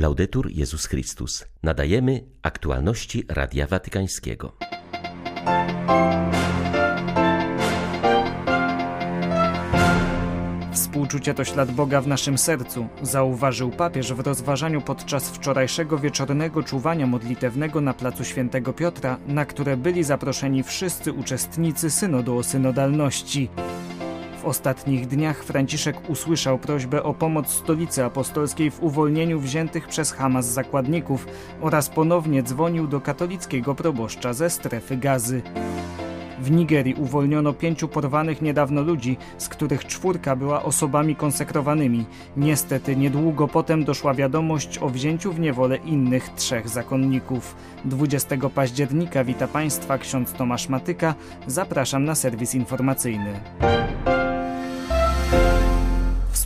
Laudetur Jezus Chrystus. Nadajemy aktualności Radia Watykańskiego. Współczucie to ślad Boga w naszym sercu, zauważył papież w rozważaniu podczas wczorajszego wieczornego czuwania modlitewnego na placu Świętego Piotra, na które byli zaproszeni wszyscy uczestnicy synodu o synodalności. W ostatnich dniach Franciszek usłyszał prośbę o pomoc stolicy apostolskiej w uwolnieniu wziętych przez Hamas zakładników oraz ponownie dzwonił do katolickiego proboszcza ze strefy gazy. W Nigerii uwolniono pięciu porwanych niedawno ludzi, z których czwórka była osobami konsekrowanymi. Niestety niedługo potem doszła wiadomość o wzięciu w niewolę innych trzech zakonników. 20 października wita Państwa ksiądz Tomasz Matyka. Zapraszam na serwis informacyjny.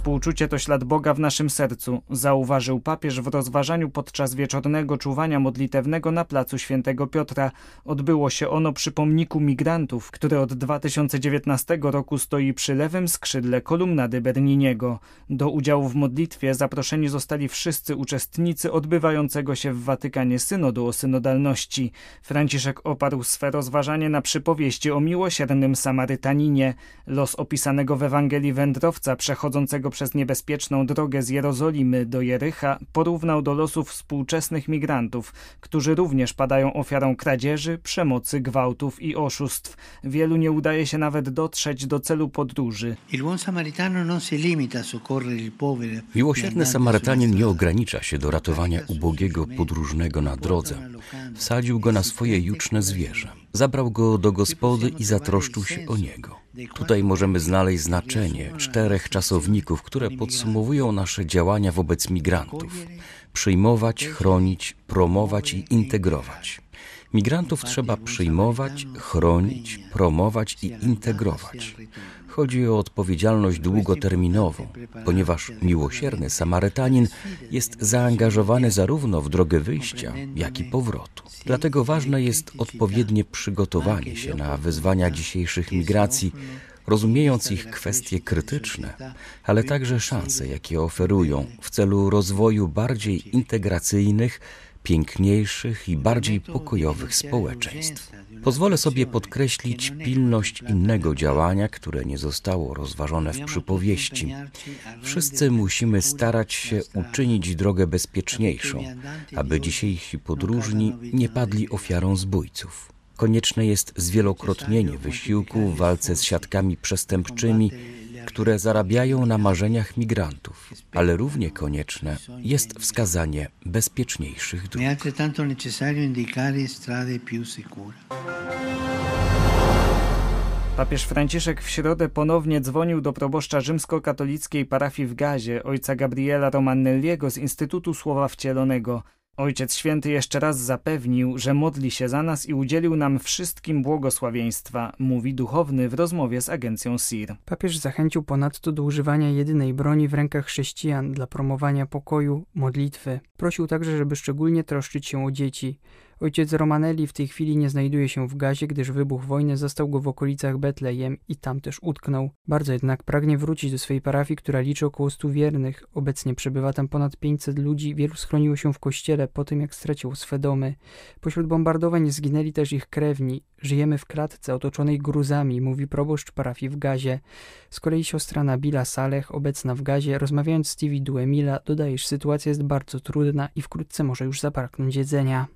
Współczucie to ślad Boga w naszym sercu, zauważył papież w rozważaniu podczas wieczornego czuwania modlitewnego na placu Świętego Piotra. Odbyło się ono przy pomniku migrantów, który od 2019 roku stoi przy lewym skrzydle kolumnady Berniniego. Do udziału w modlitwie zaproszeni zostali wszyscy uczestnicy odbywającego się w Watykanie synodu o synodalności. Franciszek oparł swe rozważanie na przypowieści o miłosiernym Samarytaninie. Los opisanego w Ewangelii wędrowca przechodzącego przez niebezpieczną drogę z Jerozolimy do Jericha porównał do losów współczesnych migrantów, którzy również padają ofiarą kradzieży, przemocy, gwałtów i oszustw. Wielu nie udaje się nawet dotrzeć do celu podróży. Miłosierny Samarytanin nie ogranicza się do ratowania ubogiego podróżnego na drodze. Wsadził go na swoje juczne zwierzę. Zabrał go do gospody i zatroszczył się o niego. Tutaj możemy znaleźć znaczenie czterech czasowników, które podsumowują nasze działania wobec migrantów: przyjmować, chronić, promować i integrować. Migrantów trzeba przyjmować, chronić, promować i integrować. Chodzi o odpowiedzialność długoterminową, ponieważ miłosierny Samarytanin jest zaangażowany zarówno w drogę wyjścia, jak i powrotu. Dlatego ważne jest odpowiednie przygotowanie się na wyzwania dzisiejszych migracji, rozumiejąc ich kwestie krytyczne, ale także szanse, jakie oferują w celu rozwoju bardziej integracyjnych, piękniejszych i bardziej pokojowych społeczeństw. Pozwolę sobie podkreślić pilność innego działania, które nie zostało rozważone w przypowieści. Wszyscy musimy starać się uczynić drogę bezpieczniejszą, aby dzisiejsi podróżni nie padli ofiarą zbójców. Konieczne jest zwielokrotnienie wysiłku w walce z siatkami przestępczymi, które zarabiają na marzeniach migrantów, ale równie konieczne jest wskazanie bezpieczniejszych dróg. Papież Franciszek w środę ponownie dzwonił do proboszcza rzymskokatolickiej parafii w Gazie, ojca Gabriela Romannelliego z Instytutu Słowa Wcielonego. Ojciec Święty jeszcze raz zapewnił, że modli się za nas i udzielił nam wszystkim błogosławieństwa, mówi duchowny w rozmowie z agencją SIR. Papież zachęcił ponadto do używania jedynej broni w rękach chrześcijan dla promowania pokoju, modlitwy. Prosił także, żeby szczególnie troszczyć się o dzieci. Ojciec Romanelli w tej chwili nie znajduje się w gazie, gdyż wybuch wojny został go w okolicach Betlejem i tam też utknął. Bardzo jednak pragnie wrócić do swojej parafii, która liczy około stu wiernych. Obecnie przebywa tam ponad 500 ludzi, wielu schroniło się w kościele po tym, jak stracił swe domy. Pośród bombardowań zginęli też ich krewni. Żyjemy w klatce otoczonej gruzami, mówi proboszcz parafii w gazie. Z kolei siostra Nabila Saleh, obecna w gazie, rozmawiając z Stevie Duemila, dodaje, że sytuacja jest bardzo trudna i wkrótce może już zabraknąć jedzenia.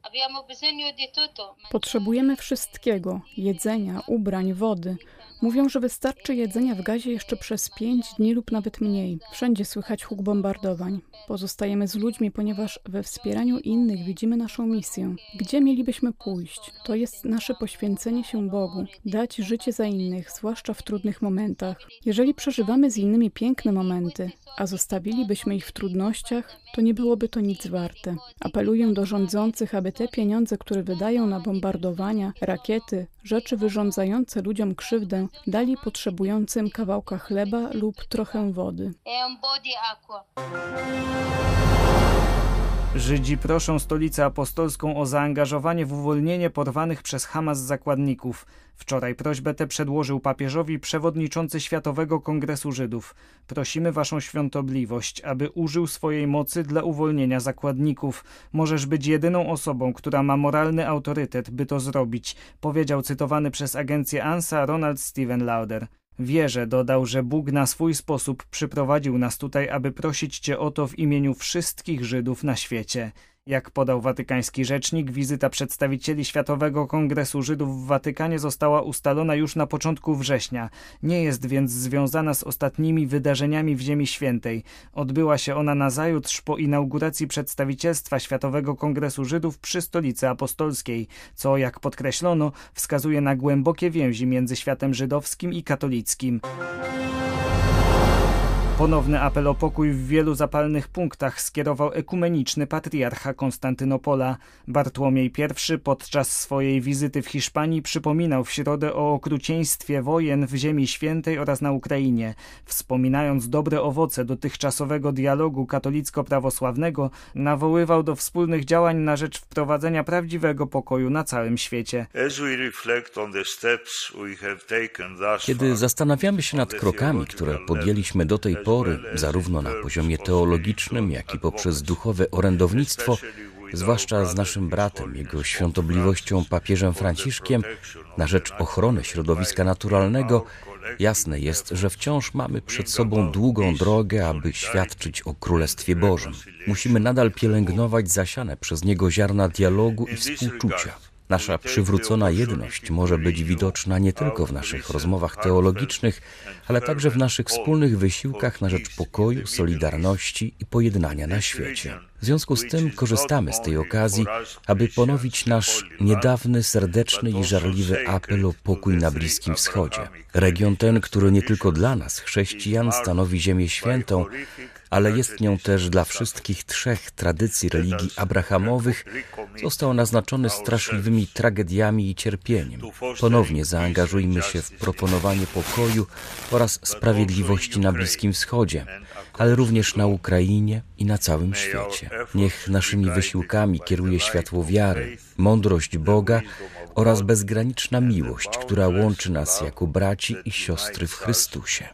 Potrzebujemy wszystkiego: jedzenia, ubrań, wody. Mówią, że wystarczy jedzenia w gazie jeszcze przez pięć dni lub nawet mniej. Wszędzie słychać huk bombardowań. Pozostajemy z ludźmi, ponieważ we wspieraniu innych widzimy naszą misję. Gdzie mielibyśmy pójść? To jest nasze poświęcenie się Bogu, dać życie za innych, zwłaszcza w trudnych momentach. Jeżeli przeżywamy z innymi piękne momenty, a zostawilibyśmy ich w trudnościach, to nie byłoby to nic warte. Apeluję do rządzących, aby te pieniądze, które wydają na bombardowania, rakiety, rzeczy wyrządzające ludziom krzywdę, dali potrzebującym kawałka chleba lub trochę wody. Żydzi proszą stolicę apostolską o zaangażowanie w uwolnienie porwanych przez Hamas zakładników. Wczoraj prośbę tę przedłożył papieżowi przewodniczący Światowego Kongresu Żydów. Prosimy waszą świątobliwość, aby użył swojej mocy dla uwolnienia zakładników. Możesz być jedyną osobą, która ma moralny autorytet, by to zrobić, powiedział cytowany przez agencję ANSA Ronald Steven Lauder. Wierzę, dodał, że Bóg na swój sposób przyprowadził nas tutaj, aby prosić Cię o to w imieniu wszystkich Żydów na świecie. Jak podał watykański rzecznik, wizyta przedstawicieli Światowego Kongresu Żydów w Watykanie została ustalona już na początku września. Nie jest więc związana z ostatnimi wydarzeniami w Ziemi Świętej. Odbyła się ona nazajutrz po inauguracji przedstawicielstwa Światowego Kongresu Żydów przy Stolicy Apostolskiej, co, jak podkreślono, wskazuje na głębokie więzi między światem żydowskim i katolickim. Ponowny apel o pokój w wielu zapalnych punktach skierował ekumeniczny patriarcha Konstantynopola. Bartłomiej I podczas swojej wizyty w Hiszpanii przypominał w środę o okrucieństwie wojen w Ziemi Świętej oraz na Ukrainie. Wspominając dobre owoce dotychczasowego dialogu katolicko-prawosławnego, nawoływał do wspólnych działań na rzecz wprowadzenia prawdziwego pokoju na całym świecie. Kiedy zastanawiamy się nad krokami, które podjęliśmy do tej zarówno na poziomie teologicznym, jak i poprzez duchowe orędownictwo, zwłaszcza z naszym bratem, jego świątobliwością papieżem Franciszkiem, na rzecz ochrony środowiska naturalnego, jasne jest, że wciąż mamy przed sobą długą drogę, aby świadczyć o Królestwie Bożym. Musimy nadal pielęgnować zasiane przez niego ziarna dialogu i współczucia. Nasza przywrócona jedność może być widoczna nie tylko w naszych rozmowach teologicznych, ale także w naszych wspólnych wysiłkach na rzecz pokoju, solidarności i pojednania na świecie. W związku z tym korzystamy z tej okazji, aby ponowić nasz niedawny, serdeczny i żarliwy apel o pokój na Bliskim Wschodzie. Region ten, który nie tylko dla nas, chrześcijan, stanowi Ziemię Świętą, ale jest nią też dla wszystkich trzech tradycji religii abrahamowych, został naznaczony straszliwymi tragediami i cierpieniem. Ponownie zaangażujmy się w proponowanie pokoju oraz sprawiedliwości na Bliskim Wschodzie, ale również na Ukrainie i na całym świecie. Niech naszymi wysiłkami kieruje światło wiary, mądrość Boga oraz bezgraniczna miłość, która łączy nas jako braci i siostry w Chrystusie.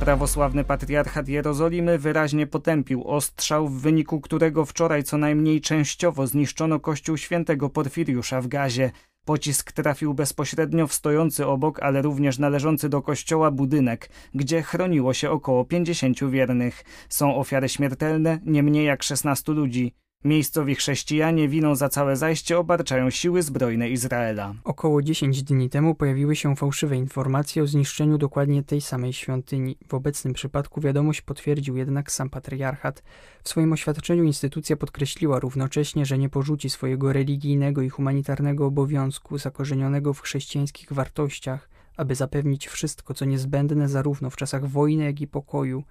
Prawosławny patriarchat Jerozolimy wyraźnie potępił ostrzał, w wyniku którego wczoraj co najmniej częściowo zniszczono kościół świętego Porfiriusza w Gazie. Pocisk trafił bezpośrednio w stojący obok, ale również należący do kościoła budynek, gdzie chroniło się około 50 wiernych. Są ofiary śmiertelne, nie mniej jak 16 ludzi. Miejscowi chrześcijanie winą za całe zajście obarczają siły zbrojne Izraela. Około 10 dni temu pojawiły się fałszywe informacje o zniszczeniu dokładnie tej samej świątyni. W obecnym przypadku wiadomość potwierdził jednak sam patriarchat. W swoim oświadczeniu instytucja podkreśliła równocześnie, że nie porzuci swojego religijnego i humanitarnego obowiązku zakorzenionego w chrześcijańskich wartościach, aby zapewnić wszystko, co niezbędne zarówno w czasach wojny, jak i pokoju.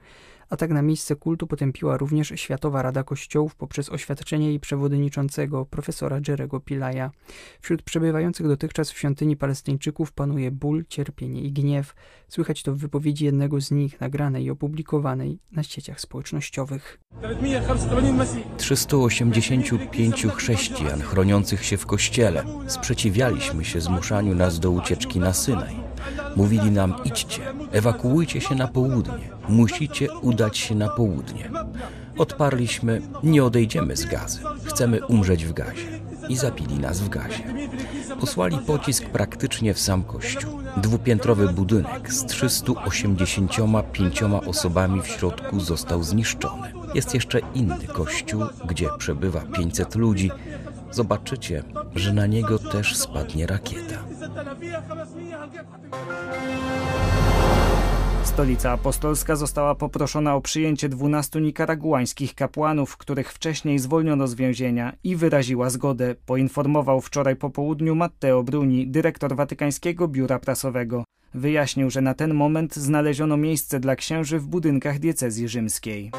Atak na miejsce kultu potępiła również Światowa Rada Kościołów poprzez oświadczenie jej przewodniczącego, profesora Jerego Pilaja. Wśród przebywających dotychczas w świątyni palestyńczyków panuje ból, cierpienie i gniew. Słychać to w wypowiedzi jednego z nich, nagranej i opublikowanej na sieciach społecznościowych. 385 chrześcijan chroniących się w kościele. Sprzeciwialiśmy się zmuszaniu nas do ucieczki na Synaj. Mówili nam: idźcie, ewakuujcie się na południe, musicie udać się na południe. Odparliśmy: nie odejdziemy z gazy, chcemy umrzeć w gazie. I zapili nas w gazie. Posłali pocisk praktycznie w sam kościół. Dwupiętrowy budynek z 385 osobami w środku został zniszczony. Jest jeszcze inny kościół, gdzie przebywa 500 ludzi. Zobaczycie, że na niego też spadnie rakieta. Stolica Apostolska została poproszona o przyjęcie dwunastu nikaraguańskich kapłanów, których wcześniej zwolniono z więzienia i wyraziła zgodę, poinformował wczoraj po południu Matteo Bruni, dyrektor Watykańskiego Biura Prasowego. Wyjaśnił, że na ten moment znaleziono miejsce dla księży w budynkach diecezji rzymskiej.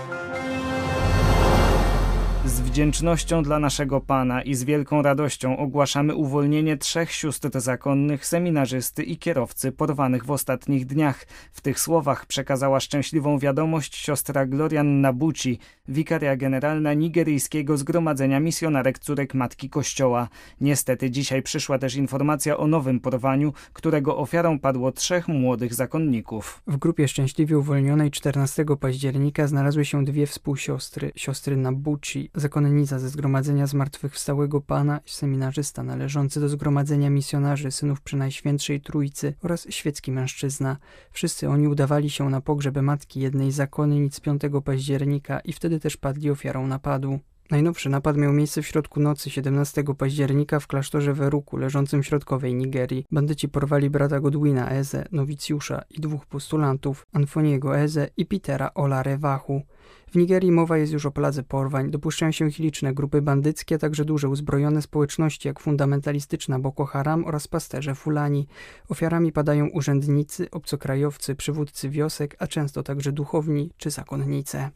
Wdzięcznością dla naszego Pana i z wielką radością ogłaszamy uwolnienie trzech sióstr zakonnych, seminarzysty i kierowcy porwanych w ostatnich dniach. W tych słowach przekazała szczęśliwą wiadomość siostra Glorian Nabuci, wikaria generalna nigeryjskiego Zgromadzenia Misjonarek Córek Matki Kościoła. Niestety dzisiaj przyszła też informacja o nowym porwaniu, którego ofiarą padło trzech młodych zakonników. W grupie szczęśliwie uwolnionej 14 października znalazły się dwie współsiostry, siostry Nabuci, zakonnica ze Zgromadzenia Zmartwychwstałego Pana i seminarzysta należący do Zgromadzenia Misjonarzy Synów Przenajświętszej Trójcy oraz świecki mężczyzna. Wszyscy oni udawali się na pogrzeby matki jednej zakonnic 5 października i wtedy też padli ofiarą napadu. Najnowszy napad miał miejsce w środku nocy 17 października w klasztorze Weruku, leżącym w środkowej Nigerii. Bandyci porwali brata Godwina Eze, nowicjusza i dwóch postulantów, Anfoniego Eze i Petera Olarewachu. W Nigerii mowa jest już o pladze porwań. Dopuszczają się ich liczne grupy bandyckie, a także duże uzbrojone społeczności, jak fundamentalistyczna Boko Haram oraz pasterze Fulani. Ofiarami padają urzędnicy, obcokrajowcy, przywódcy wiosek, a często także duchowni czy zakonnice.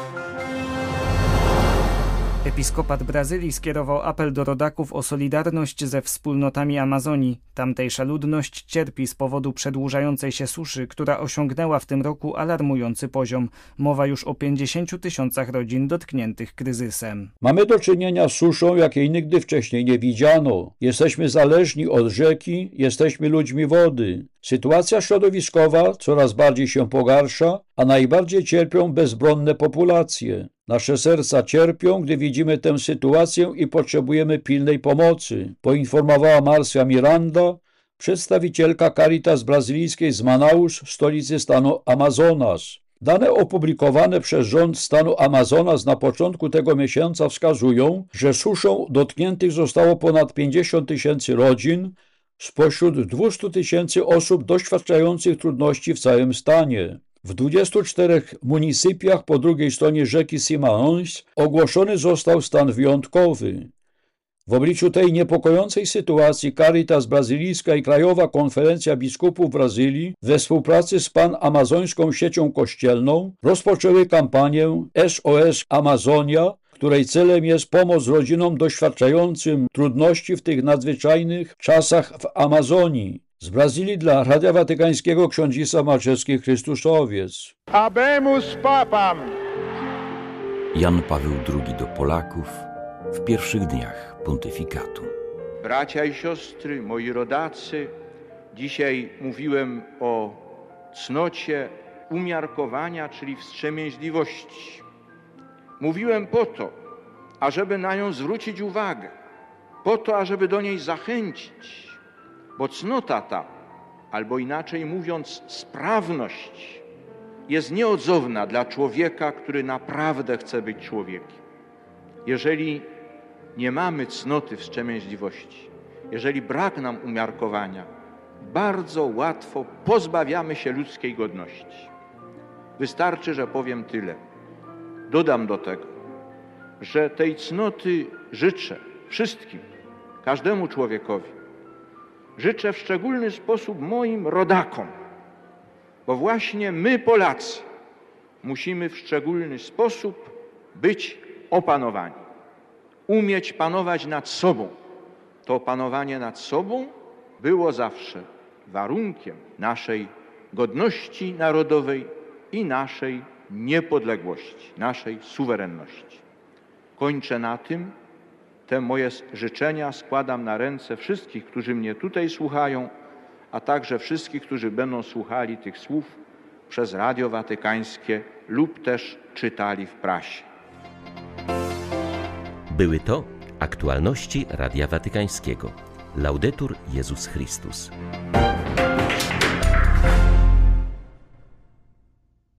Episkopat Brazylii skierował apel do rodaków o solidarność ze wspólnotami Amazonii. Tamtejsza ludność cierpi z powodu przedłużającej się suszy, która osiągnęła w tym roku alarmujący poziom. Mowa już o 50 tysiącach rodzin dotkniętych kryzysem. Mamy do czynienia z suszą, jakiej nigdy wcześniej nie widziano. Jesteśmy zależni od rzeki, jesteśmy ludźmi wody. Sytuacja środowiskowa coraz bardziej się pogarsza, a najbardziej cierpią bezbronne populacje. Nasze serca cierpią, gdy widzimy tę sytuację i potrzebujemy pilnej pomocy, poinformowała Marcia Miranda, przedstawicielka Caritas brazylijskiej z Manaus, stolicy stanu Amazonas. Dane opublikowane przez rząd stanu Amazonas na początku tego miesiąca wskazują, że suszą dotkniętych zostało ponad 50 tysięcy rodzin, spośród 200 tysięcy osób doświadczających trudności w całym stanie. W 24 municypiach po drugiej stronie rzeki Simães ogłoszony został stan wyjątkowy. W obliczu tej niepokojącej sytuacji Caritas Brazylijska i Krajowa Konferencja Biskupów Brazylii we współpracy z pan-amazońską siecią kościelną rozpoczęły kampanię SOS Amazonia, której celem jest pomoc rodzinom doświadczającym trudności w tych nadzwyczajnych czasach w Amazonii. Z Brazylii dla Radia Watykańskiego ksiądzisa Maczewski Chrystuszowiec. Habemus Papam! Jan Paweł II do Polaków w pierwszych dniach pontyfikatu. Bracia i siostry, moi rodacy, dzisiaj mówiłem o cnocie umiarkowania, czyli wstrzemięźliwości. Mówiłem po to, ażeby na nią zwrócić uwagę, po to, ażeby do niej zachęcić, bo cnota ta, albo inaczej mówiąc, sprawność, jest nieodzowna dla człowieka, który naprawdę chce być człowiekiem. Jeżeli nie mamy cnoty wstrzemięźliwości, jeżeli brak nam umiarkowania, bardzo łatwo pozbawiamy się ludzkiej godności. Wystarczy, że powiem tyle. Dodam do tego, że tej cnoty życzę wszystkim, każdemu człowiekowi. Życzę w szczególny sposób moim rodakom, bo właśnie my, Polacy, musimy w szczególny sposób być opanowani, umieć panować nad sobą. To panowanie nad sobą było zawsze warunkiem naszej godności narodowej i naszej niepodległości, naszej suwerenności. Kończę na tym. Te moje życzenia składam na ręce wszystkich, którzy mnie tutaj słuchają, a także wszystkich, którzy będą słuchali tych słów przez Radio Watykańskie lub też czytali w prasie. Były to aktualności Radia Watykańskiego. Laudetur Jezus Chrystus.